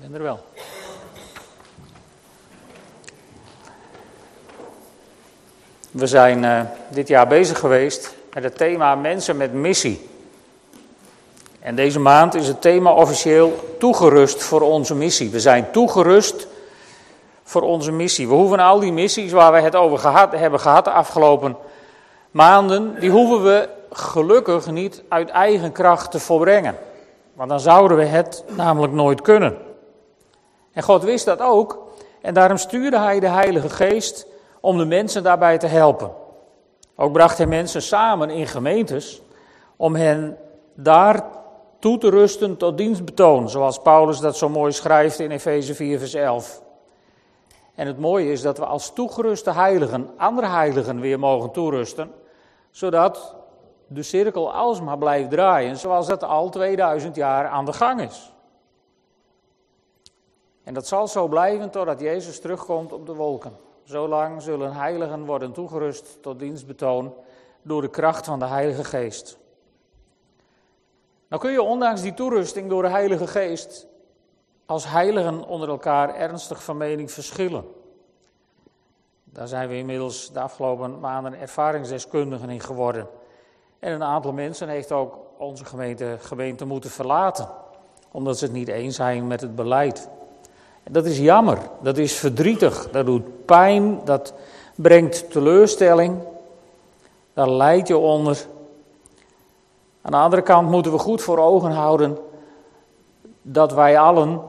ben er wel. We zijn uh, dit jaar bezig geweest met het thema mensen met missie. En deze maand is het thema officieel toegerust voor onze missie. We zijn toegerust voor onze missie. We hoeven al die missies waar we het over gehad, hebben gehad de afgelopen maanden, die hoeven we gelukkig niet uit eigen kracht te volbrengen. Want dan zouden we het namelijk nooit kunnen. En God wist dat ook. En daarom stuurde hij de Heilige Geest om de mensen daarbij te helpen. Ook bracht hij mensen samen in gemeentes om hen daar toe te rusten tot dienstbetoon, zoals Paulus dat zo mooi schrijft in Efeze 4, vers 11. En het mooie is dat we als toegeruste heiligen andere heiligen weer mogen toerusten, zodat de cirkel alsmaar blijft draaien, zoals dat al 2000 jaar aan de gang is. En dat zal zo blijven totdat Jezus terugkomt op de wolken. Zolang zullen heiligen worden toegerust tot dienstbetoon door de kracht van de Heilige Geest. Nou kun je ondanks die toerusting door de Heilige Geest als heiligen onder elkaar ernstig van mening verschillen. Daar zijn we inmiddels de afgelopen maanden ervaringsdeskundigen in geworden. En een aantal mensen heeft ook onze gemeente, gemeente moeten verlaten, omdat ze het niet eens zijn met het beleid. Dat is jammer, dat is verdrietig, dat doet pijn, dat brengt teleurstelling, daar leid je onder. Aan de andere kant moeten we goed voor ogen houden dat wij allen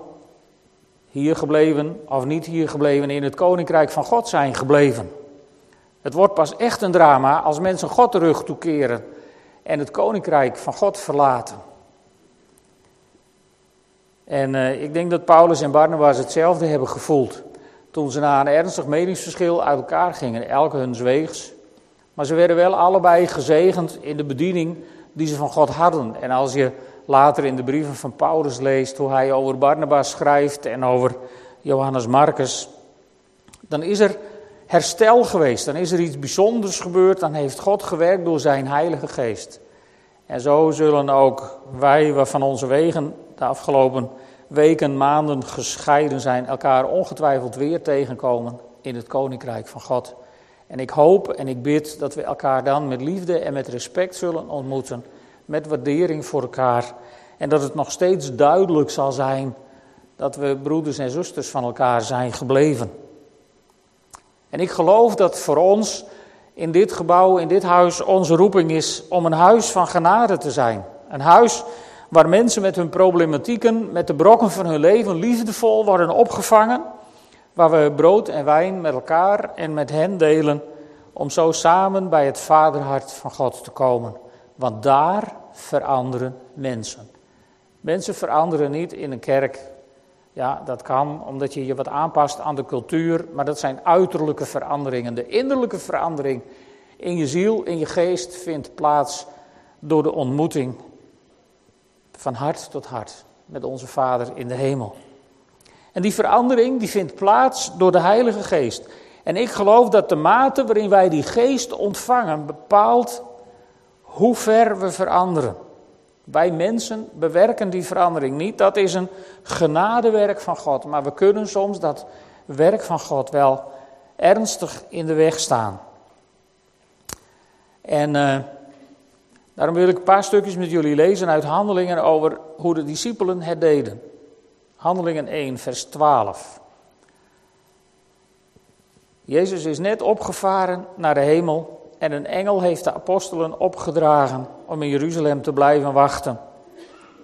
hier gebleven of niet hier gebleven in het koninkrijk van God zijn gebleven. Het wordt pas echt een drama als mensen God terug toekeren en het koninkrijk van God verlaten. En uh, ik denk dat Paulus en Barnabas hetzelfde hebben gevoeld. Toen ze na een ernstig meningsverschil uit elkaar gingen, elke hun zweegs. Maar ze werden wel allebei gezegend in de bediening die ze van God hadden. En als je later in de brieven van Paulus leest hoe hij over Barnabas schrijft en over Johannes Marcus, dan is er herstel geweest. Dan is er iets bijzonders gebeurd. Dan heeft God gewerkt door zijn Heilige Geest. En zo zullen ook wij, waarvan onze wegen de afgelopen weken, maanden gescheiden zijn, elkaar ongetwijfeld weer tegenkomen in het Koninkrijk van God. En ik hoop en ik bid dat we elkaar dan met liefde en met respect zullen ontmoeten, met waardering voor elkaar. En dat het nog steeds duidelijk zal zijn dat we broeders en zusters van elkaar zijn gebleven. En ik geloof dat voor ons in dit gebouw, in dit huis, onze roeping is om een huis van genade te zijn. Een huis waar mensen met hun problematieken, met de brokken van hun leven liefdevol worden opgevangen. Waar we brood en wijn met elkaar en met hen delen om zo samen bij het vaderhart van God te komen. Want daar veranderen mensen. Mensen veranderen niet in een kerk ja, dat kan omdat je je wat aanpast aan de cultuur, maar dat zijn uiterlijke veranderingen. De innerlijke verandering in je ziel, in je geest vindt plaats door de ontmoeting van hart tot hart met onze Vader in de hemel. En die verandering die vindt plaats door de Heilige Geest. En ik geloof dat de mate waarin wij die geest ontvangen bepaalt hoe ver we veranderen. Wij mensen bewerken die verandering niet. Dat is een genadewerk van God. Maar we kunnen soms dat werk van God wel ernstig in de weg staan. En uh, daarom wil ik een paar stukjes met jullie lezen uit Handelingen over hoe de discipelen het deden. Handelingen 1, vers 12. Jezus is net opgevaren naar de hemel en een engel heeft de apostelen opgedragen om in Jeruzalem te blijven wachten,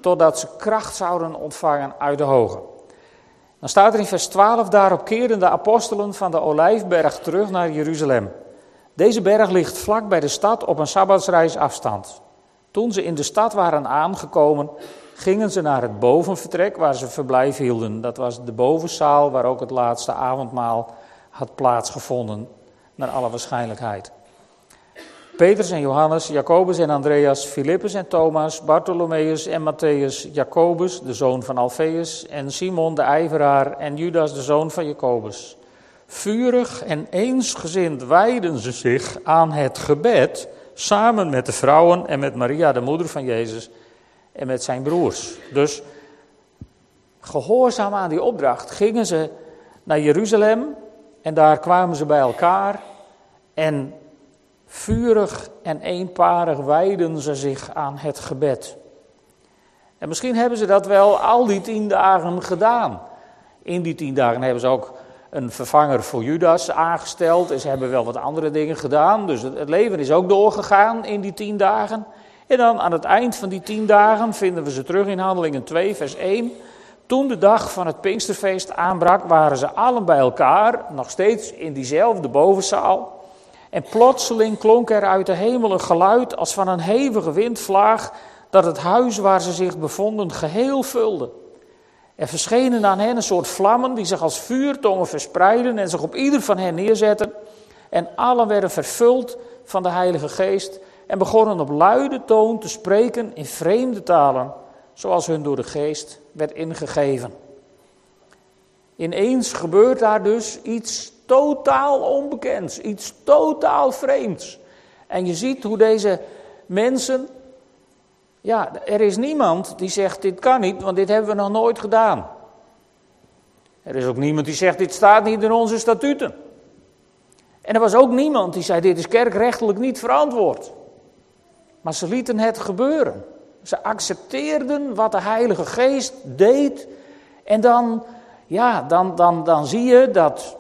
totdat ze kracht zouden ontvangen uit de hoge. Dan staat er in vers 12, daarop keerden de apostelen van de Olijfberg terug naar Jeruzalem. Deze berg ligt vlak bij de stad op een sabbatsreis afstand. Toen ze in de stad waren aangekomen, gingen ze naar het bovenvertrek waar ze verblijf hielden. Dat was de bovenzaal waar ook het laatste avondmaal had plaatsgevonden, naar alle waarschijnlijkheid. Petrus en Johannes, Jacobus en Andreas, Filippus en Thomas, Bartholomeus en Matthäus, Jacobus, de zoon van Alfeus, en Simon de ijveraar en Judas, de zoon van Jacobus. Vurig en eensgezind wijden ze zich aan het gebed, samen met de vrouwen en met Maria, de moeder van Jezus, en met zijn broers. Dus gehoorzaam aan die opdracht, gingen ze naar Jeruzalem en daar kwamen ze bij elkaar en vurig en eenparig wijden ze zich aan het gebed. En misschien hebben ze dat wel al die tien dagen gedaan. In die tien dagen hebben ze ook een vervanger voor Judas aangesteld. En ze hebben wel wat andere dingen gedaan. Dus het leven is ook doorgegaan in die tien dagen. En dan aan het eind van die tien dagen vinden we ze terug in Handelingen 2, vers 1. Toen de dag van het Pinksterfeest aanbrak, waren ze allen bij elkaar, nog steeds in diezelfde bovenzaal. En plotseling klonk er uit de hemel een geluid als van een hevige windvlaag, dat het huis waar ze zich bevonden geheel vulde. Er verschenen aan hen een soort vlammen die zich als vuurtongen verspreidden en zich op ieder van hen neerzetten. En allen werden vervuld van de Heilige Geest en begonnen op luide toon te spreken in vreemde talen, zoals hun door de Geest werd ingegeven. Ineens gebeurt daar dus iets totaal onbekends, iets totaal vreemds. En je ziet hoe deze mensen, ja, er is niemand die zegt dit kan niet, want dit hebben we nog nooit gedaan. Er is ook niemand die zegt dit staat niet in onze statuten. En er was ook niemand die zei dit is kerkrechtelijk niet verantwoord. Maar ze lieten het gebeuren. Ze accepteerden wat de Heilige Geest deed. En dan, ja, dan, dan, dan zie je dat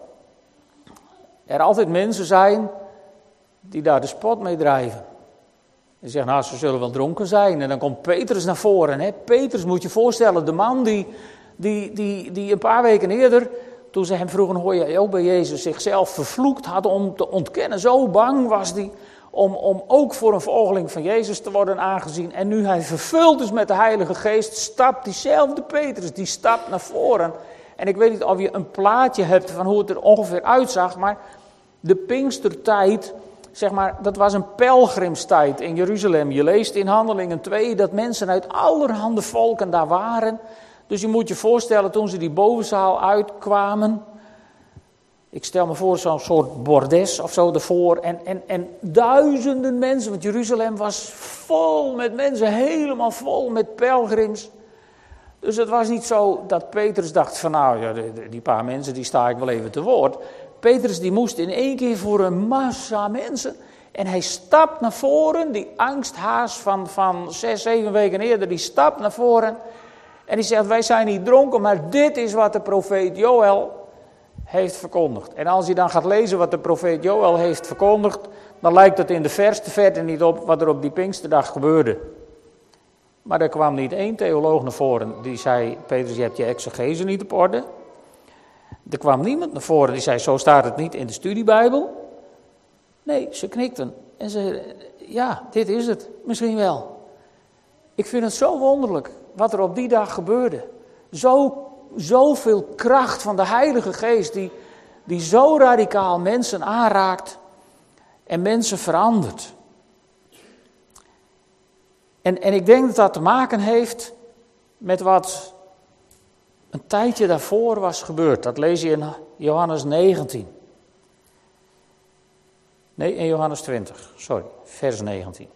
er altijd mensen zijn die daar de spot mee drijven. En zeggen, nou, ze zullen wel dronken zijn. En dan komt Petrus naar voren. Hè? Petrus, moet je voorstellen, de man die, die, die, die een paar weken eerder, toen ze hem vroegen, hoor je ook bij Jezus, zichzelf vervloekt had om te ontkennen. Zo bang was hij om, om ook voor een volgeling van Jezus te worden aangezien. En nu hij vervuld is met de Heilige Geest, stapt diezelfde Petrus, die stapt naar voren. En ik weet niet of je een plaatje hebt van hoe het er ongeveer uitzag, maar de Pinkstertijd, zeg maar, dat was een pelgrimstijd in Jeruzalem. Je leest in Handelingen 2 dat mensen uit allerhande volken daar waren. Dus je moet je voorstellen, toen ze die bovenzaal uitkwamen, ik stel me voor zo'n soort bordes of zo ervoor. En, en, en duizenden mensen, want Jeruzalem was vol met mensen, helemaal vol met pelgrims. Dus het was niet zo dat Petrus dacht van nou, ja, die paar mensen die sta ik wel even te woord. Petrus die moest in één keer voor een massa mensen. En hij stapt naar voren, die angsthaas van, van zes, zeven weken eerder, die stapt naar voren. En die zegt, wij zijn niet dronken, maar dit is wat de profeet Joël heeft verkondigd. En als je dan gaat lezen wat de profeet Joël heeft verkondigd, dan lijkt het in de verste verte niet op wat er op die Pinksterdag gebeurde. Maar er kwam niet één theoloog naar voren die zei: Petrus, je hebt je exegese niet op orde. Er kwam niemand naar voren die zei: Zo staat het niet in de studiebijbel. Nee, ze knikten en ze: Ja, dit is het, misschien wel. Ik vind het zo wonderlijk wat er op die dag gebeurde. Zo zoveel kracht van de Heilige Geest die, die zo radicaal mensen aanraakt en mensen verandert. En, en ik denk dat dat te maken heeft met wat een tijdje daarvoor was gebeurd. Dat lees je in Johannes 19. Nee, in Johannes 20, sorry, vers 19.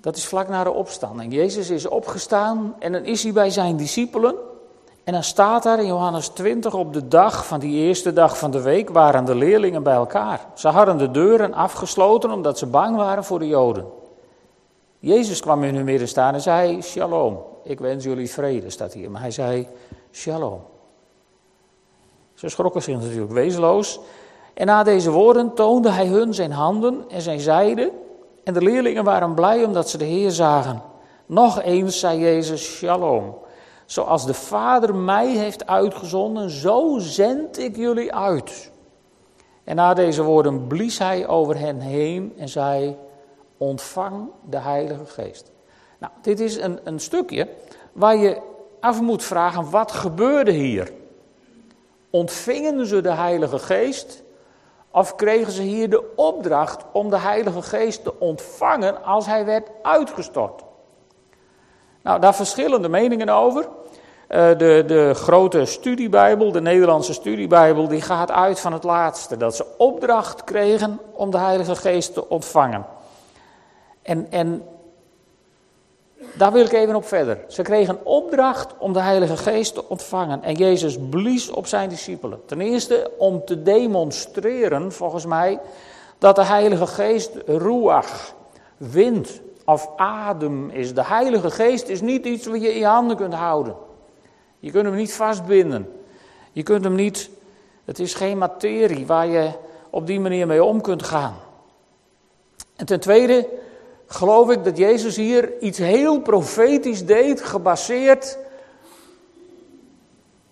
Dat is vlak na de opstanding. Jezus is opgestaan en dan is hij bij zijn discipelen. En dan staat daar in Johannes 20 op de dag van die eerste dag van de week waren de leerlingen bij elkaar. Ze hadden de deuren afgesloten omdat ze bang waren voor de Joden. Jezus kwam in hun midden staan en zei: Shalom, ik wens jullie vrede, staat hier. Maar hij zei: Shalom. Ze schrokken zich natuurlijk wezenloos. En na deze woorden toonde hij hun zijn handen en zijn zijde. En de leerlingen waren blij omdat ze de Heer zagen. Nog eens zei Jezus, shalom. Zoals de Vader mij heeft uitgezonden, zo zend ik jullie uit. En na deze woorden blies hij over hen heen en zei, ontvang de Heilige Geest. Nou, dit is een, een stukje waar je af moet vragen, wat gebeurde hier? Ontvingen ze de Heilige Geest of kregen ze hier de opdracht om de Heilige Geest te ontvangen als hij werd uitgestort? Nou, daar verschillende meningen over. Uh, de, de grote studiebijbel, de Nederlandse studiebijbel, die gaat uit van het laatste. Dat ze opdracht kregen om de Heilige Geest te ontvangen. En, en daar wil ik even op verder. Ze kregen opdracht om de Heilige Geest te ontvangen. En Jezus blies op zijn discipelen. Ten eerste om te demonstreren, volgens mij, dat de Heilige Geest ruach, wind of adem is. De Heilige Geest is niet iets wat je in je handen kunt houden. Je kunt hem niet vastbinden. Je kunt hem niet. Het is geen materie waar je op die manier mee om kunt gaan. En ten tweede geloof ik dat Jezus hier iets heel profetisch deed, gebaseerd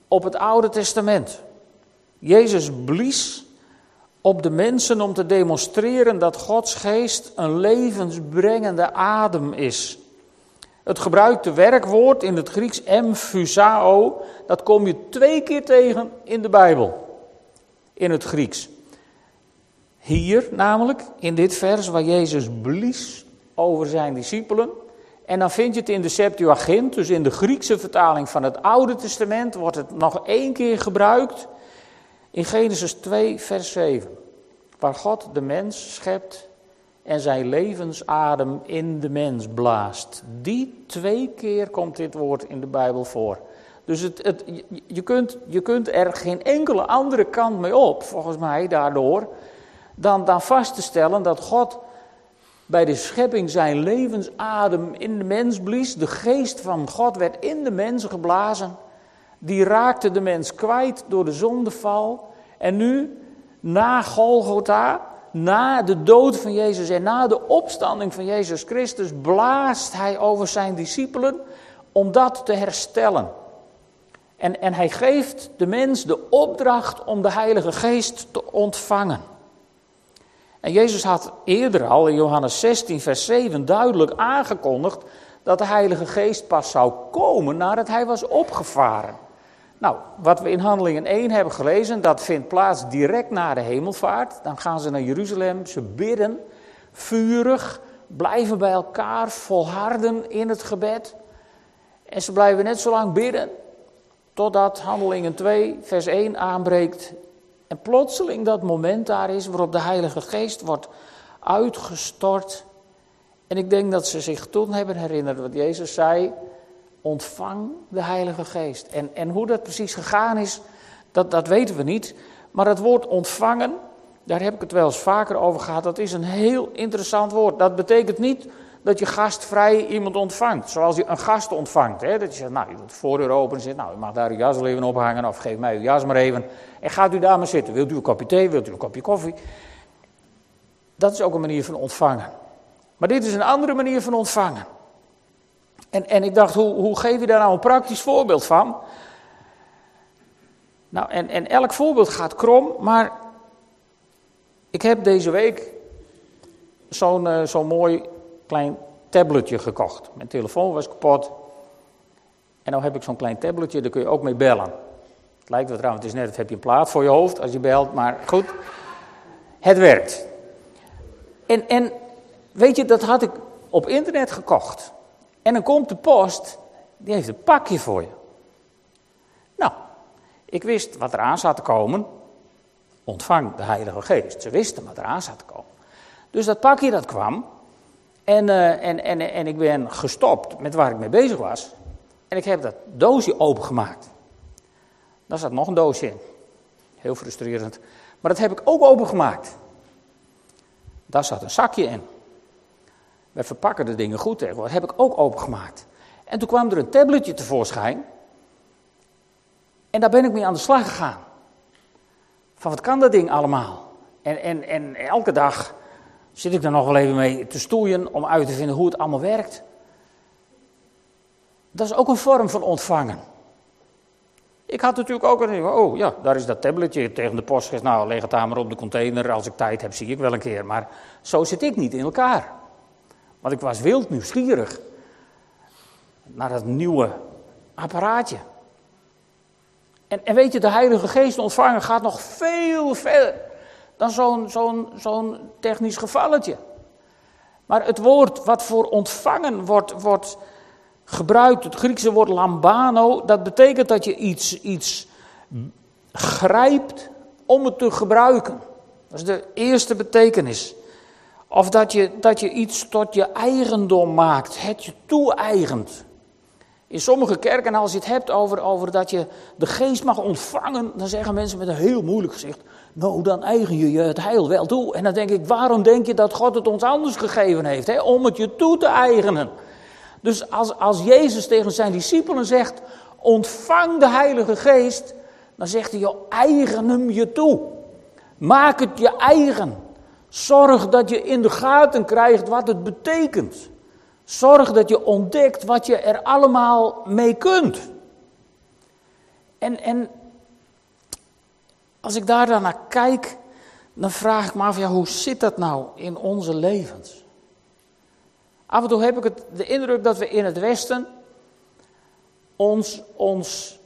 op het Oude Testament. Jezus blies op de mensen om te demonstreren dat Gods geest een levensbrengende adem is. Het gebruikte werkwoord in het Grieks emphusao, dat kom je twee keer tegen in de Bijbel. In het Grieks. Hier namelijk, in dit vers waar Jezus blies over zijn discipelen. En dan vind je het in de Septuagint, dus in de Griekse vertaling van het Oude Testament, wordt het nog één keer gebruikt. In Genesis 2, vers 7. Waar God de mens schept en zijn levensadem in de mens blaast. Die twee keer komt dit woord in de Bijbel voor. Dus het, het, je, kunt, je kunt er geen enkele andere kant mee op, volgens mij, daardoor, dan, dan vast te stellen dat God bij de schepping zijn levensadem in de mens blies. De geest van God werd in de mens geblazen. Die raakte de mens kwijt door de zondeval. En nu, na Golgotha, na de dood van Jezus en na de opstanding van Jezus Christus, blaast hij over zijn discipelen om dat te herstellen. En, en hij geeft de mens de opdracht om de Heilige Geest te ontvangen. En Jezus had eerder al in Johannes 16, vers 7 duidelijk aangekondigd dat de Heilige Geest pas zou komen nadat hij was opgevaren. Nou, wat we in Handelingen 1 hebben gelezen, dat vindt plaats direct na de hemelvaart. Dan gaan ze naar Jeruzalem, ze bidden vurig, blijven bij elkaar, volharden in het gebed. En ze blijven net zo lang bidden totdat Handelingen 2, vers 1 aanbreekt. En plotseling dat moment daar is waarop de Heilige Geest wordt uitgestort. En ik denk dat ze zich toen hebben herinnerd wat Jezus zei ontvang de Heilige Geest. En, en hoe dat precies gegaan is, dat, dat weten we niet. Maar het woord ontvangen, daar heb ik het wel eens vaker over gehad, dat is een heel interessant woord. Dat betekent niet dat je gastvrij iemand ontvangt, zoals je een gast ontvangt. Hè? Dat je zegt, nou, je doet de voordeur open en nou, u mag daar uw jas wel even ophangen, of geef mij uw jas maar even. En gaat u daar maar zitten. Wilt u een kopje thee, wilt u een kopje koffie? Dat is ook een manier van ontvangen. Maar dit is een andere manier van ontvangen. En, en ik dacht, hoe, hoe geef je daar nou een praktisch voorbeeld van? Nou, en, en elk voorbeeld gaat krom, maar ik heb deze week zo'n uh, zo'n mooi klein tabletje gekocht. Mijn telefoon was kapot. En nu heb ik zo'n klein tabletje, daar kun je ook mee bellen. Het lijkt wel trouwens, het is net, heb je een plaat voor je hoofd als je belt, maar goed. Het werkt. En, en weet je, dat had ik op internet gekocht. En dan komt de post, die heeft een pakje voor je. Nou, ik wist wat eraan zat te komen. Ontvang de Heilige Geest. Ze wisten wat eraan zat te komen. Dus dat pakje dat kwam. En, uh, en, en, en ik ben gestopt met waar ik mee bezig was. En ik heb dat doosje opengemaakt. Daar zat nog een doosje in. Heel frustrerend. Maar dat heb ik ook opengemaakt. Daar zat een zakje in. We verpakken de dingen goed tegenwoordig. Dat heb ik ook opengemaakt. En toen kwam er een tabletje tevoorschijn. En daar ben ik mee aan de slag gegaan. Van wat kan dat ding allemaal? En, en, en elke dag zit ik er nog wel even mee te stoeien om uit te vinden hoe het allemaal werkt. Dat is ook een vorm van ontvangen. Ik had natuurlijk ook een, oh ja, daar is dat tabletje tegen de post. Nou, leg het daar maar op de container. Als ik tijd heb, zie ik wel een keer. Maar zo zit ik niet in elkaar. Want ik was wild nieuwsgierig naar dat nieuwe apparaatje. En, en weet je, de Heilige Geest ontvangen gaat nog veel verder dan zo'n zo'n zo'n technisch gevalletje. Maar het woord wat voor ontvangen wordt, wordt gebruikt, het Griekse woord lambano, dat betekent dat je iets, iets grijpt om het te gebruiken. Dat is de eerste betekenis. Of dat je, dat je iets tot je eigendom maakt, het je toe-eigent. In sommige kerken, als je het hebt over, over dat je de geest mag ontvangen, dan zeggen mensen met een heel moeilijk gezicht: Nou, dan eigen je je het heil wel toe. En dan denk ik: waarom denk je dat God het ons anders gegeven heeft? Hè? Om het je toe te eigenen. Dus als, als Jezus tegen zijn discipelen zegt: Ontvang de Heilige Geest, dan zegt hij: Eigen hem je toe. Maak het je eigen. Zorg dat je in de gaten krijgt wat het betekent. Zorg dat je ontdekt wat je er allemaal mee kunt. En, en als ik daar dan naar kijk, dan vraag ik me af, ja, hoe zit dat nou in onze levens? Af en toe heb ik het, de indruk dat we in het Westen ons, ons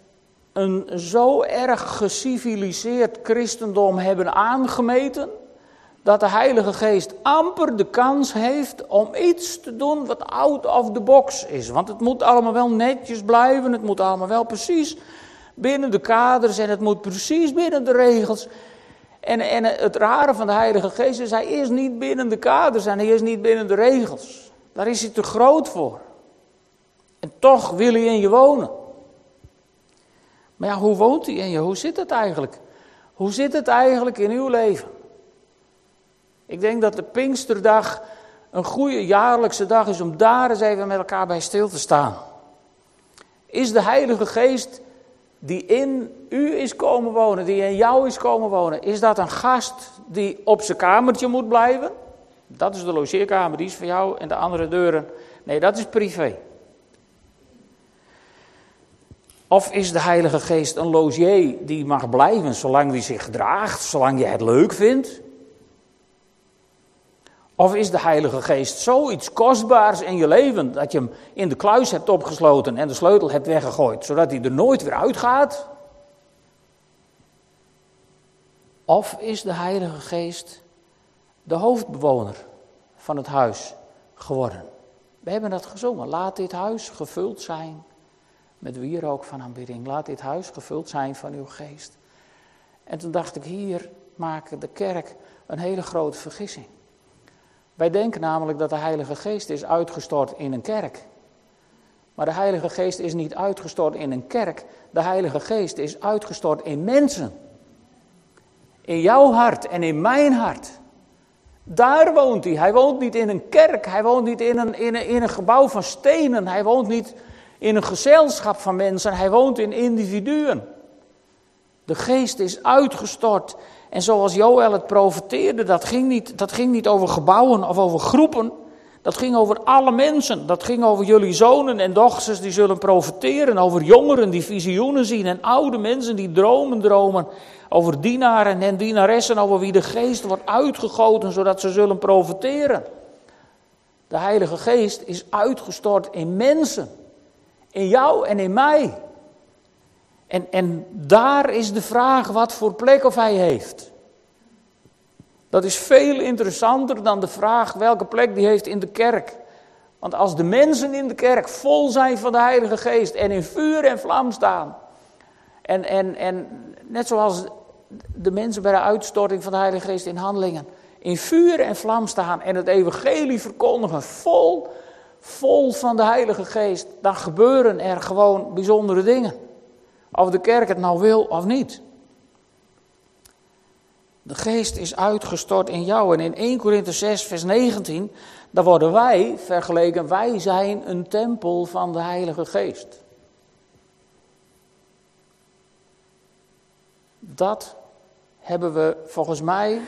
een zo erg geciviliseerd christendom hebben aangemeten dat de Heilige Geest amper de kans heeft om iets te doen wat out of the box is. Want het moet allemaal wel netjes blijven, het moet allemaal wel precies binnen de kaders en het moet precies binnen de regels. En, en het rare van de Heilige Geest is, hij is niet binnen de kaders en hij is niet binnen de regels. Daar is hij te groot voor. En toch wil hij in je wonen. Maar ja, hoe woont hij in je? Hoe zit het eigenlijk? Hoe zit het eigenlijk in uw leven? Ik denk dat de Pinksterdag een goede jaarlijkse dag is om daar eens even met elkaar bij stil te staan. Is de Heilige Geest die in u is komen wonen, die in jou is komen wonen, is dat een gast die op zijn kamertje moet blijven? Dat is de logeerkamer, die is voor jou en de andere deuren. Nee, dat is privé. Of is de Heilige Geest een logier die mag blijven zolang hij zich gedraagt, zolang je het leuk vindt? Of is de Heilige Geest zoiets kostbaars in je leven dat je hem in de kluis hebt opgesloten en de sleutel hebt weggegooid, zodat hij er nooit weer uitgaat? Of is de Heilige Geest de hoofdbewoner van het huis geworden? We hebben dat gezongen. Laat dit huis gevuld zijn met wierook van aanbidding. Laat dit huis gevuld zijn van uw geest. En toen dacht ik, hier maakt de kerk een hele grote vergissing. Wij denken namelijk dat de Heilige Geest is uitgestort in een kerk. Maar de Heilige Geest is niet uitgestort in een kerk. De Heilige Geest is uitgestort in mensen. In jouw hart en in mijn hart. Daar woont hij. Hij woont niet in een kerk. Hij woont niet in een, in een, in een gebouw van stenen. Hij woont niet in een gezelschap van mensen. Hij woont in individuen. De geest is uitgestort en zoals Joël het profeteerde, dat ging, niet, dat ging niet over gebouwen of over groepen. Dat ging over alle mensen. Dat ging over jullie zonen en dochters die zullen profeteren. Over jongeren die visioenen zien. En oude mensen die dromen dromen. Over dienaren en dienaressen over wie de geest wordt uitgegoten zodat ze zullen profeteren. De Heilige Geest is uitgestort in mensen. In jou en in mij. En, en daar is de vraag wat voor plek of hij heeft. Dat is veel interessanter dan de vraag welke plek die heeft in de kerk. Want als de mensen in de kerk vol zijn van de Heilige Geest en in vuur en vlam staan. En, en, en net zoals de mensen bij de uitstorting van de Heilige Geest in handelingen. In vuur en vlam staan en het evangelie verkondigen. Vol, vol van de Heilige Geest. Dan gebeuren er gewoon bijzondere dingen. Of de kerk het nou wil of niet. De geest is uitgestort in jou. En in 1 Korinthe 6, vers 19, daar worden wij vergeleken, wij zijn een tempel van de Heilige Geest. Dat hebben we volgens mij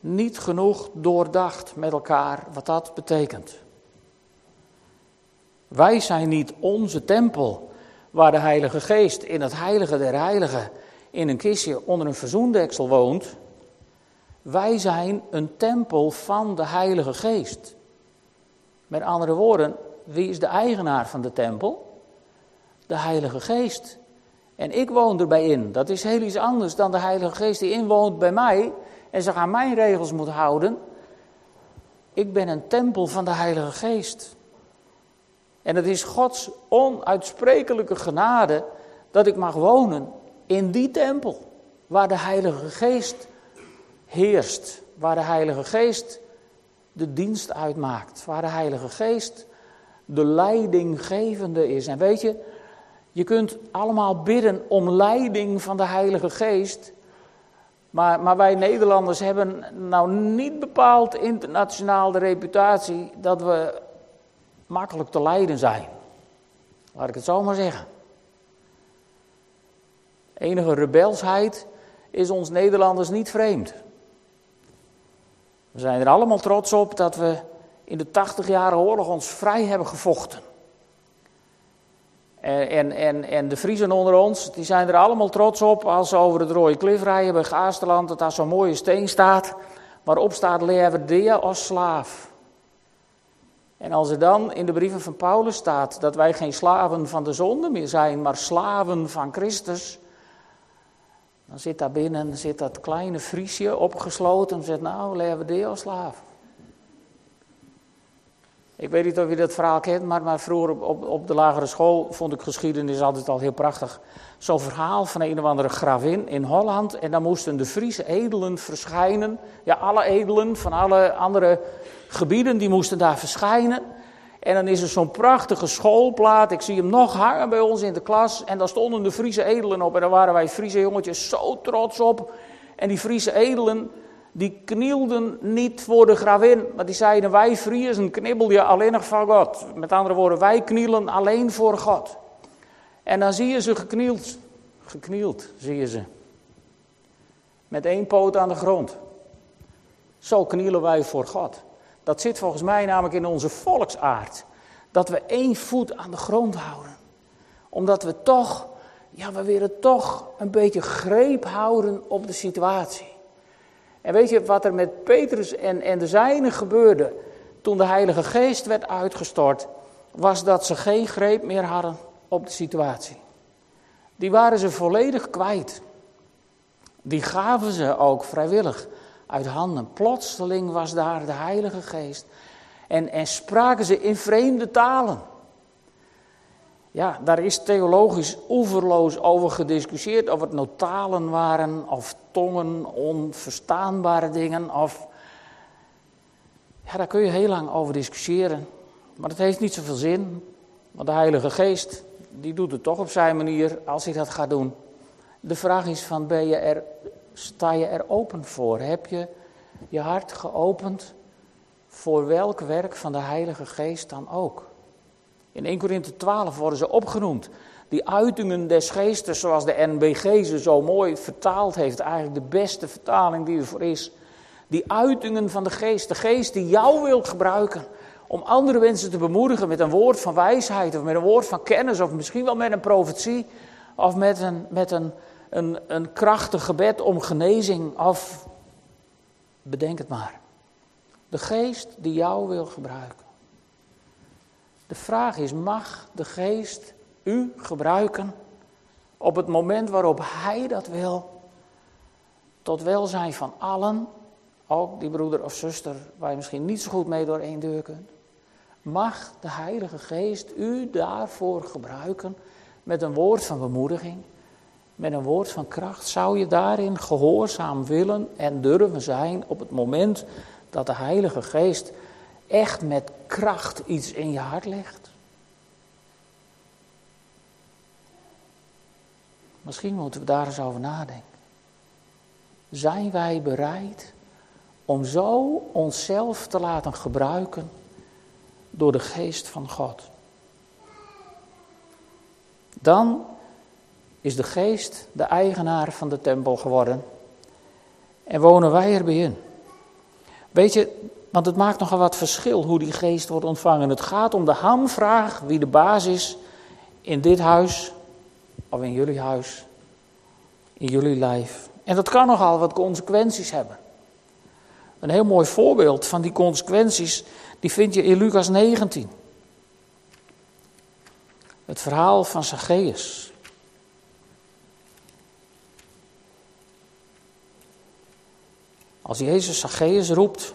niet genoeg doordacht met elkaar wat dat betekent. Wij zijn niet onze tempel waar de Heilige Geest in het heilige der heiligen in een kistje onder een verzoendeksel woont. Wij zijn een tempel van de Heilige Geest. Met andere woorden, wie is de eigenaar van de tempel? De Heilige Geest. En ik woon erbij in. Dat is heel iets anders dan de Heilige Geest die inwoont bij mij en zich aan mijn regels moet houden. Ik ben een tempel van de Heilige Geest. En het is Gods onuitsprekelijke genade dat ik mag wonen in die tempel waar de Heilige Geest heerst, waar de Heilige Geest de dienst uitmaakt. Waar de Heilige Geest de leidinggevende is. En weet je, je kunt allemaal bidden om leiding van de Heilige Geest. Maar, maar wij Nederlanders hebben nou niet bepaald internationaal de reputatie dat we makkelijk te leiden zijn. Laat ik het zo maar zeggen. Enige rebelsheid is ons Nederlanders niet vreemd. We zijn er allemaal trots op dat we in de 80-jarige oorlog ons vrij hebben gevochten. En, en, en, de Friesen onder ons, die zijn er allemaal trots op als ze over het Rode Klif rijden bij Gaasterland, dat daar zo'n mooie steen staat, waarop staat Lever als slaaf. En als er dan in de brieven van Paulus staat dat wij geen slaven van de zonde meer zijn, maar slaven van Christus, dan zit daar binnen zit dat kleine Friesje opgesloten en zegt, nou, Lever als slaaf. Ik weet niet of je dat verhaal kent, maar, maar vroeger op, op de lagere school vond ik geschiedenis altijd al heel prachtig. Zo'n verhaal van een of andere gravin in Holland. En dan moesten de Friese edelen verschijnen. Ja, alle edelen van alle andere gebieden, die moesten daar verschijnen. En dan is er zo'n prachtige schoolplaat. Ik zie hem nog hangen bij ons in de klas. En daar stonden de Friese edelen op. En daar waren wij Friese jongetjes zo trots op. En die Friese edelen, die knielden niet voor de gravin, maar die zeiden wij Friesen knibbel je alleen nog van God. Met andere woorden, wij knielen alleen voor God. En dan zie je ze geknield, geknield zie je ze. Met één poot aan de grond. Zo knielen wij voor God. Dat zit volgens mij namelijk in onze volksaard. Dat we één voet aan de grond houden. Omdat we toch, ja we willen toch een beetje greep houden op de situatie. En weet je wat er met Petrus en, en de zijnen gebeurde toen de Heilige Geest werd uitgestort? Was dat ze geen greep meer hadden op de situatie. Die waren ze volledig kwijt. Die gaven ze ook vrijwillig uit handen. Plotseling was daar de Heilige Geest. En, en spraken ze in vreemde talen. Ja, daar is theologisch oeverloos over gediscussieerd. Of het notalen waren, of tongen, onverstaanbare dingen. Of... Ja, daar kun je heel lang over discussiëren. Maar het heeft niet zoveel zin. Want de Heilige Geest, die doet het toch op zijn manier als hij dat gaat doen. De vraag is van, ben je er, sta je er open voor? Heb je je hart geopend voor welk werk van de Heilige Geest dan ook? In 1 Korinthe 12 worden ze opgenoemd. Die uitingen des geestes, zoals de NBG ze zo mooi vertaald heeft, eigenlijk de beste vertaling die er voor is. Die uitingen van de geest, de geest die jou wilt gebruiken om andere mensen te bemoedigen met een woord van wijsheid of met een woord van kennis of misschien wel met een profetie of met een, met een, een, een krachtig gebed om genezing of bedenk het maar. De geest die jou wil gebruiken. De vraag is, mag de geest u gebruiken op het moment waarop hij dat wil, tot welzijn van allen, ook die broeder of zuster waar je misschien niet zo goed mee door één deur kunt. Mag de Heilige Geest u daarvoor gebruiken met een woord van bemoediging, met een woord van kracht? Zou je daarin gehoorzaam willen en durven zijn op het moment dat de Heilige Geest echt met kracht iets in je hart legt? Misschien moeten we daar eens over nadenken. Zijn wij bereid om zo onszelf te laten gebruiken door de geest van God? Dan is de geest de eigenaar van de tempel geworden en wonen wij erbij in. Weet je, want het maakt nogal wat verschil hoe die geest wordt ontvangen. Het gaat om de hamvraag wie de baas is in dit huis of in jullie huis, in jullie lijf. En dat kan nogal wat consequenties hebben. Een heel mooi voorbeeld van die consequenties, die vind je in Lucas 19. Het verhaal van Zacchaeus. Als Jezus Zacchaeus roept,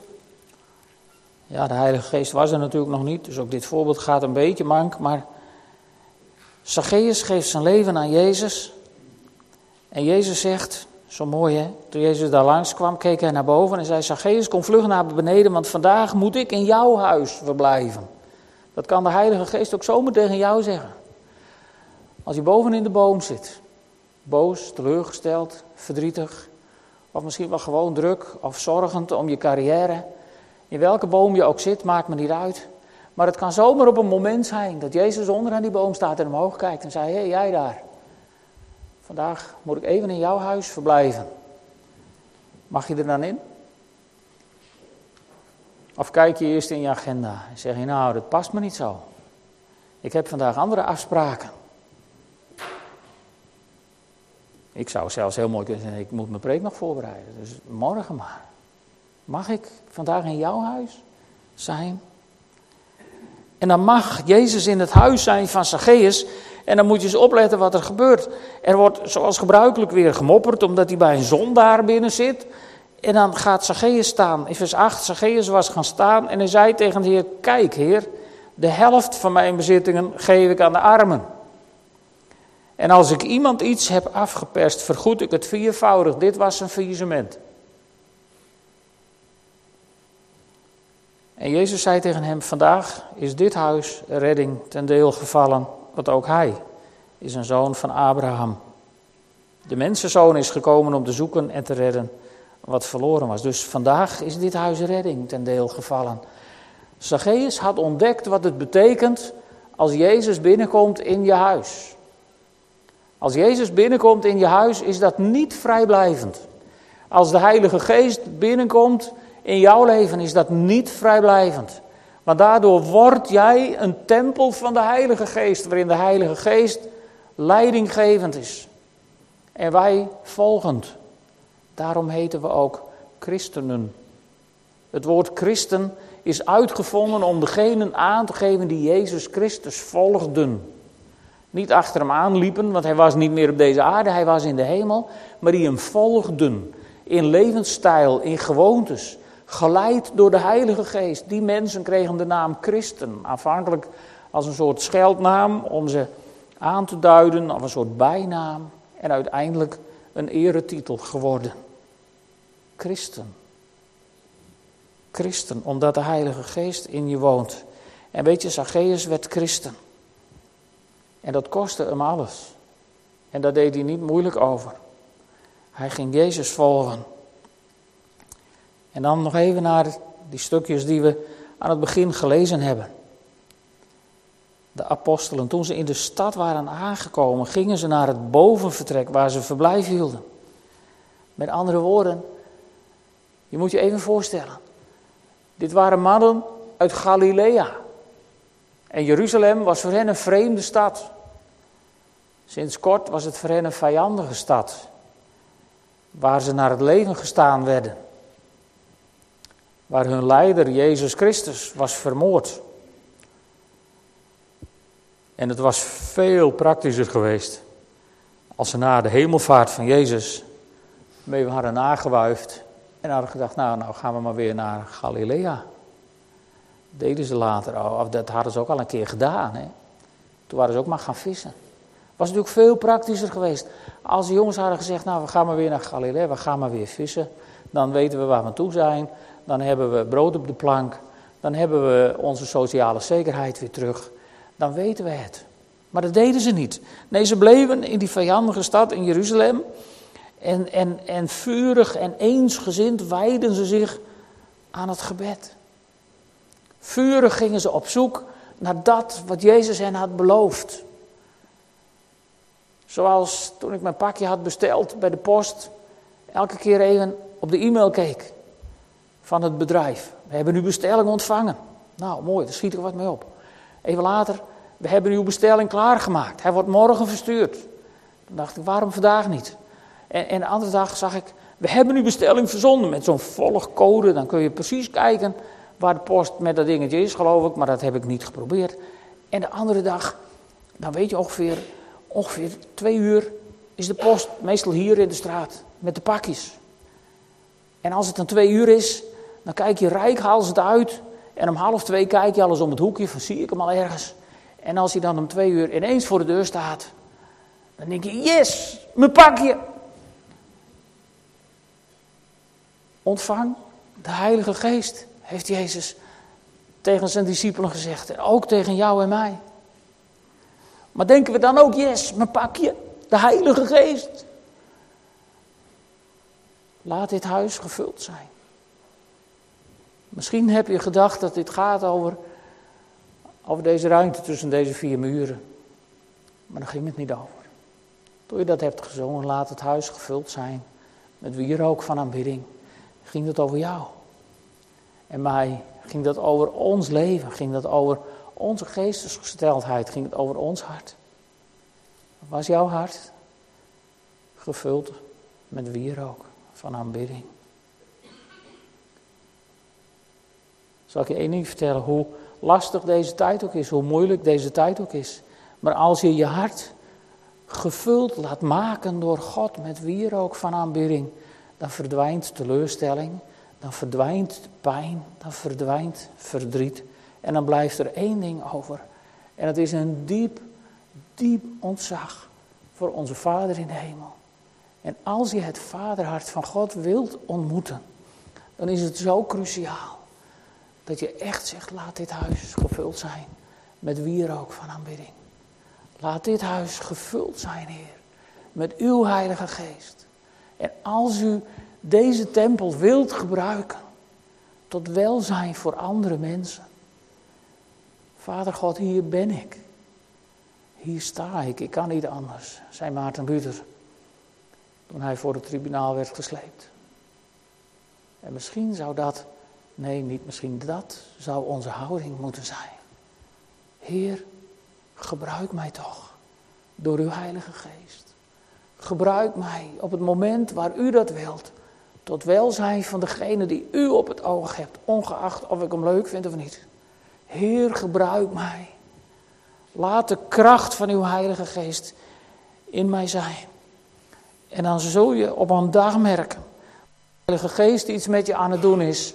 ja, de Heilige Geest was er natuurlijk nog niet, dus ook dit voorbeeld gaat een beetje mank, maar Zacchaeus geeft zijn leven aan Jezus. En Jezus zegt, Zo mooi hè. Toen Jezus daar langs kwam, keek hij naar boven en zei: Zacchaeus, kom vlug naar beneden, want vandaag moet ik in jouw huis verblijven. Dat kan de Heilige Geest ook zomaar tegen jou zeggen. Als je boven in de boom zit, boos, teleurgesteld, verdrietig, of misschien wel gewoon druk of zorgend om je carrière. In welke boom je ook zit, maakt me niet uit. Maar het kan zomaar op een moment zijn dat Jezus onder aan die boom staat en omhoog kijkt en zei: Hé, hey, jij daar. Vandaag moet ik even in jouw huis verblijven. Mag je er dan in? Of kijk je eerst in je agenda en zeg je: Nou, dat past me niet zo. Ik heb vandaag andere afspraken. Ik zou zelfs heel mooi kunnen zeggen: Ik moet mijn preek nog voorbereiden. Dus morgen maar. Mag ik vandaag in jouw huis zijn? En dan mag Jezus in het huis zijn van Zacchaeus. En dan moet je eens opletten wat er gebeurt. Er wordt zoals gebruikelijk weer gemopperd, omdat hij bij een zondaar binnen zit. En dan gaat Zacchaeus staan. In vers 8, Zacchaeus was gaan staan en hij zei tegen de Heer, kijk Heer, de helft van mijn bezittingen geef ik aan de armen. En als ik iemand iets heb afgeperst, vergoed ik het viervoudig. Dit was een faillissement. En Jezus zei tegen hem: Vandaag is dit huis redding ten deel gevallen, want ook hij is een zoon van Abraham. De mensenzoon is gekomen om te zoeken en te redden wat verloren was. Dus vandaag is dit huis redding ten deel gevallen. Zacchaeus had ontdekt wat het betekent als Jezus binnenkomt in je huis. Als Jezus binnenkomt in je huis is dat niet vrijblijvend. Als de Heilige Geest binnenkomt in jouw leven is dat niet vrijblijvend. Maar daardoor word jij een tempel van de Heilige Geest, waarin de Heilige Geest leidinggevend is. En wij volgend. Daarom heten we ook christenen. Het woord christen is uitgevonden om degenen aan te geven die Jezus Christus volgden. Niet achter hem aanliepen, want hij was niet meer op deze aarde, hij was in de hemel, maar die hem volgden. In levensstijl, in gewoontes, geleid door de Heilige Geest. Die mensen kregen de naam christen, aanvankelijk als een soort scheldnaam om ze aan te duiden, of een soort bijnaam, en uiteindelijk een eretitel geworden. Christen. Christen, omdat de Heilige Geest in je woont. En weet je, Zacchaeus werd christen. En dat kostte hem alles. En daar deed hij niet moeilijk over. Hij ging Jezus volgen. En dan nog even naar die stukjes die we aan het begin gelezen hebben. De apostelen, toen ze in de stad waren aangekomen, gingen ze naar het bovenvertrek waar ze verblijf hielden. Met andere woorden, je moet je even voorstellen. Dit waren mannen uit Galilea. En Jeruzalem was voor hen een vreemde stad. Sinds kort was het voor hen een vijandige stad. Waar ze naar het leven gestaan werden waar hun leider Jezus Christus was vermoord. En het was veel praktischer geweest als ze na de hemelvaart van Jezus mee hadden nagewuifd en hadden gedacht, nou, nou gaan we maar weer naar Galilea. deden ze later al, of dat hadden ze ook al een keer gedaan. Hè? Toen waren ze ook maar gaan vissen. Was natuurlijk veel praktischer geweest. Als de jongens hadden gezegd, nou we gaan maar weer naar Galilea, we gaan maar weer vissen. Dan weten we waar we toe zijn dan hebben we brood op de plank, dan hebben we onze sociale zekerheid weer terug. Dan weten we het. Maar dat deden ze niet. Nee, ze bleven in die vijandige stad in Jeruzalem. En, en, en vurig en eensgezind wijden ze zich aan het gebed. Vurig gingen ze op zoek naar dat wat Jezus hen had beloofd. Zoals toen ik mijn pakje had besteld bij de post, elke keer even op de e-mail keek van het bedrijf. We hebben uw bestelling ontvangen. Nou, mooi, daar schiet er wat mee op. Even later, we hebben uw bestelling klaargemaakt. Hij wordt morgen verstuurd. Dan dacht ik, waarom vandaag niet? En, en de andere dag zag ik, we hebben uw bestelling verzonden met zo'n volgcode. Dan kun je precies kijken waar de post met dat dingetje is, geloof ik. Maar dat heb ik niet geprobeerd. En de andere dag, dan weet je ongeveer, ongeveer twee uur is de post meestal hier in de straat met de pakjes. En als het dan twee uur is, dan kijk je rijk, haal ze het uit. En om half twee kijk je alles om het hoekje, van zie ik hem al ergens. En als hij dan om twee uur ineens voor de deur staat, dan denk je, yes, mijn pakje. Ontvang de Heilige Geest, heeft Jezus tegen zijn discipelen gezegd. En ook tegen jou en mij. Maar denken we dan ook, yes, mijn pakje, de Heilige Geest. Laat dit huis gevuld zijn. Misschien heb je gedacht dat dit gaat over, over deze ruimte tussen deze vier muren. Maar daar ging het niet over. Toen je dat hebt gezongen, laat het huis gevuld zijn met wierook van aanbidding. Ging het over jou. En mij ging dat over ons leven, ging dat over onze geestesgesteldheid, ging het over ons hart. Was jouw hart gevuld met wierook van aanbidding? Zal ik je één ding vertellen, hoe lastig deze tijd ook is, hoe moeilijk deze tijd ook is. Maar als je je hart gevuld laat maken door God met wierook van aanbidding, dan verdwijnt teleurstelling, dan verdwijnt pijn, dan verdwijnt verdriet. En dan blijft er één ding over. En dat is een diep, diep ontzag voor onze Vader in de hemel. En als je het vaderhart van God wilt ontmoeten, dan is het zo cruciaal dat je echt zegt: laat dit huis gevuld zijn met wierook van aanbidding. Laat dit huis gevuld zijn, Heer, met uw Heilige Geest. En als u deze tempel wilt gebruiken tot welzijn voor andere mensen. Vader God, hier ben ik. Hier sta ik, ik kan niet anders, zei Maarten Luther toen hij voor het tribunaal werd gesleept. En misschien zou dat, nee, niet misschien dat, zou onze houding moeten zijn. Heer, gebruik mij toch door uw Heilige Geest. Gebruik mij op het moment waar u dat wilt tot welzijn van degene die u op het oog hebt, ongeacht of ik hem leuk vind of niet. Heer, gebruik mij. Laat de kracht van uw Heilige Geest in mij zijn. En dan zul je op een dag merken, de Heilige Geest iets met je aan het doen is.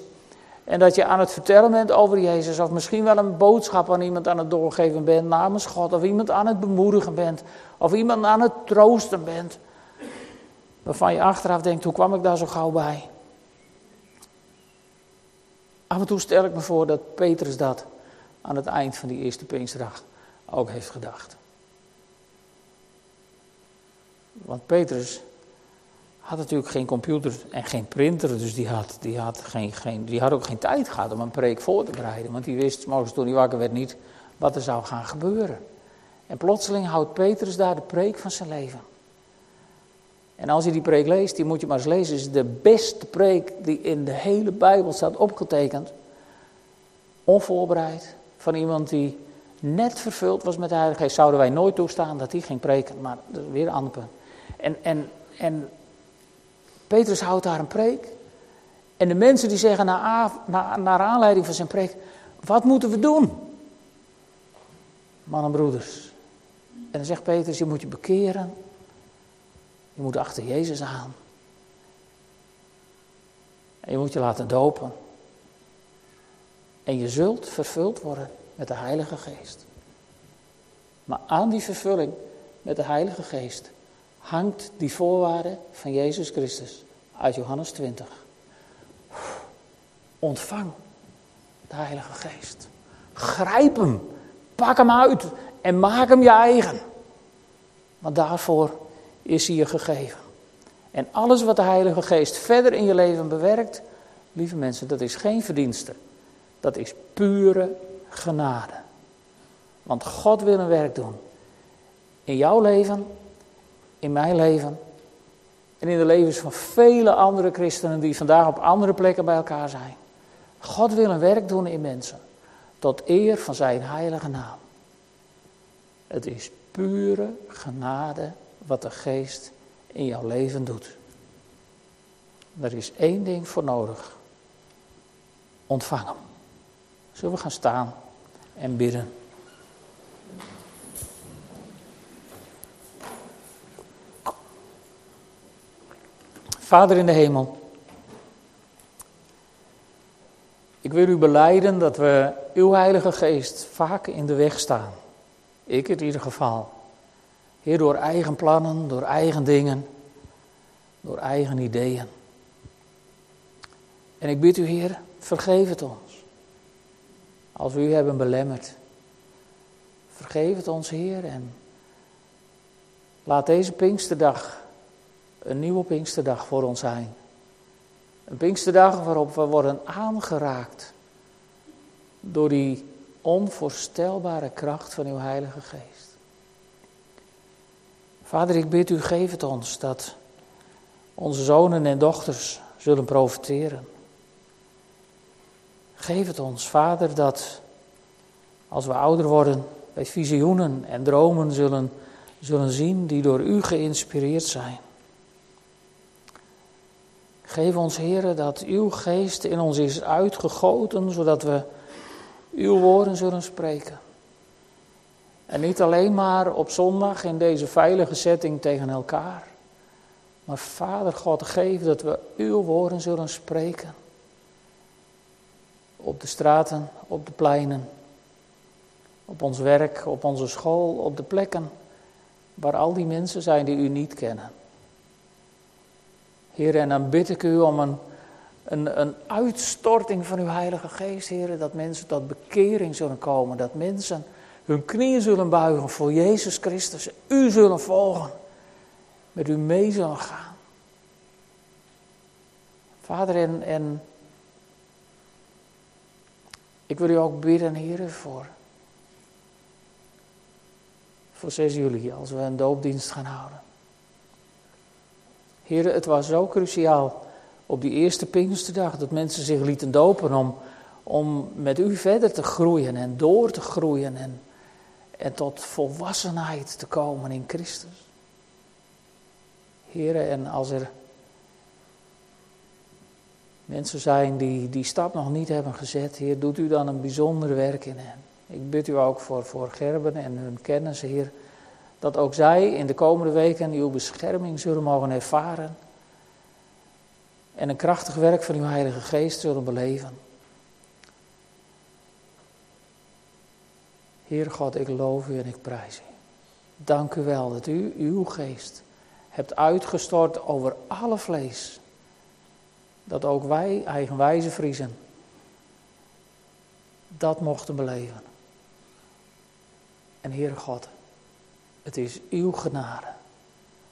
En dat je aan het vertellen bent over Jezus, of misschien wel een boodschap aan iemand aan het doorgeven bent namens God, of iemand aan het bemoedigen bent, of iemand aan het troosten bent. Waarvan je achteraf denkt, hoe kwam ik daar zo gauw bij? Af en toe stel ik me voor dat Petrus dat aan het eind van die eerste Pinksterdag ook heeft gedacht. Want Petrus had natuurlijk geen computer en geen printer, dus die had, die had, geen, geen, die had ook geen tijd gehad om een preek voor te bereiden. Want die wist, morgens toen hij wakker werd, niet wat er zou gaan gebeuren. En plotseling houdt Petrus daar de preek van zijn leven. En als je die preek leest, die moet je maar eens lezen, is de beste preek die in de hele Bijbel staat opgetekend. Onvoorbereid, van iemand die net vervuld was met de Heilige Geest. Zouden wij nooit toestaan dat hij ging preken, maar dat is weer een ander punt. En, en, en Petrus houdt daar een preek. En de mensen die zeggen naar, naar, naar aanleiding van zijn preek, wat moeten we doen? Mannen en broeders. En dan zegt Petrus, je moet je bekeren je moet achter Jezus aan. En je moet je laten dopen. En je zult vervuld worden met de Heilige Geest. Maar aan die vervulling met de Heilige Geest hangt die voorwaarde van Jezus Christus uit Johannes 20. Ontvang de Heilige Geest. Grijp hem, pak hem uit en maak hem je eigen. Want daarvoor is hier gegeven. En alles wat de Heilige Geest verder in je leven bewerkt, lieve mensen, dat is geen verdienste. Dat is pure genade. Want God wil een werk doen. In jouw leven, in mijn leven en in de levens van vele andere christenen die vandaag op andere plekken bij elkaar zijn. God wil een werk doen in mensen. Tot eer van zijn heilige naam. Het is pure genade wat de geest in jouw leven doet. Er is één ding voor nodig. Ontvang hem. Zullen we gaan staan en bidden? Vader in de hemel, ik wil u beleiden dat we uw Heilige Geest vaak in de weg staan. Ik in ieder geval. Heer, door eigen plannen, door eigen dingen, door eigen ideeën. En ik bid u, Heer, vergeef het ons. Als we u hebben belemmerd. Vergeef het ons, Heer. En laat deze Pinksterdag een nieuwe Pinksterdag voor ons zijn. Een Pinksterdag waarop we worden aangeraakt door die onvoorstelbare kracht van uw Heilige Geest. Vader, ik bid u, geef het ons dat onze zonen en dochters zullen profiteren. Geef het ons, Vader, dat als we ouder worden, wij visioenen en dromen zullen, zullen zien die door u geïnspireerd zijn. Geef ons, Heer, dat uw geest in ons is uitgegoten, zodat we uw woorden zullen spreken. En niet alleen maar op zondag in deze veilige setting tegen elkaar. Maar Vader God, geef dat we uw woorden zullen spreken. Op de straten, op de pleinen, op ons werk, op onze school, op de plekken waar al die mensen zijn die u niet kennen. Heer, en dan bid ik u om een, een, een uitstorting van uw Heilige Geest, Heer, dat mensen tot bekering zullen komen, dat mensen hun knieën zullen buigen voor Jezus Christus, u zullen volgen, met u mee zullen gaan. Vader, en, en ik wil u ook bidden, Heer, voor, voor 6 juli, als we een doopdienst gaan houden. Heer, het was zo cruciaal op die eerste Pinksterdag dat mensen zich lieten dopen om, om met u verder te groeien en door te groeien en, en tot volwassenheid te komen in Christus. Heer, en als er mensen zijn die die stap nog niet hebben gezet, Heer, doet u dan een bijzonder werk in hen. Ik bid u ook voor, voor Gerben en hun kennis, Heer dat ook zij in de komende weken uw bescherming zullen mogen ervaren. En een krachtig werk van uw Heilige Geest zullen beleven. Heer God, ik loof u en ik prijs u. Dank u wel dat u uw geest hebt uitgestort over alle vlees. Dat ook wij, eigenwijze Vriezen, dat mochten beleven. En Heer God, het is uw genade.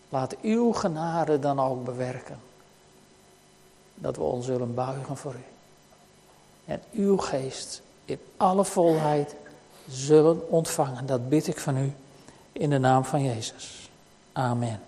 Laat uw genade dan ook bewerken. Dat we ons zullen buigen voor u. En uw geest in alle volheid zullen ontvangen. Dat bid ik van u in de naam van Jezus. Amen.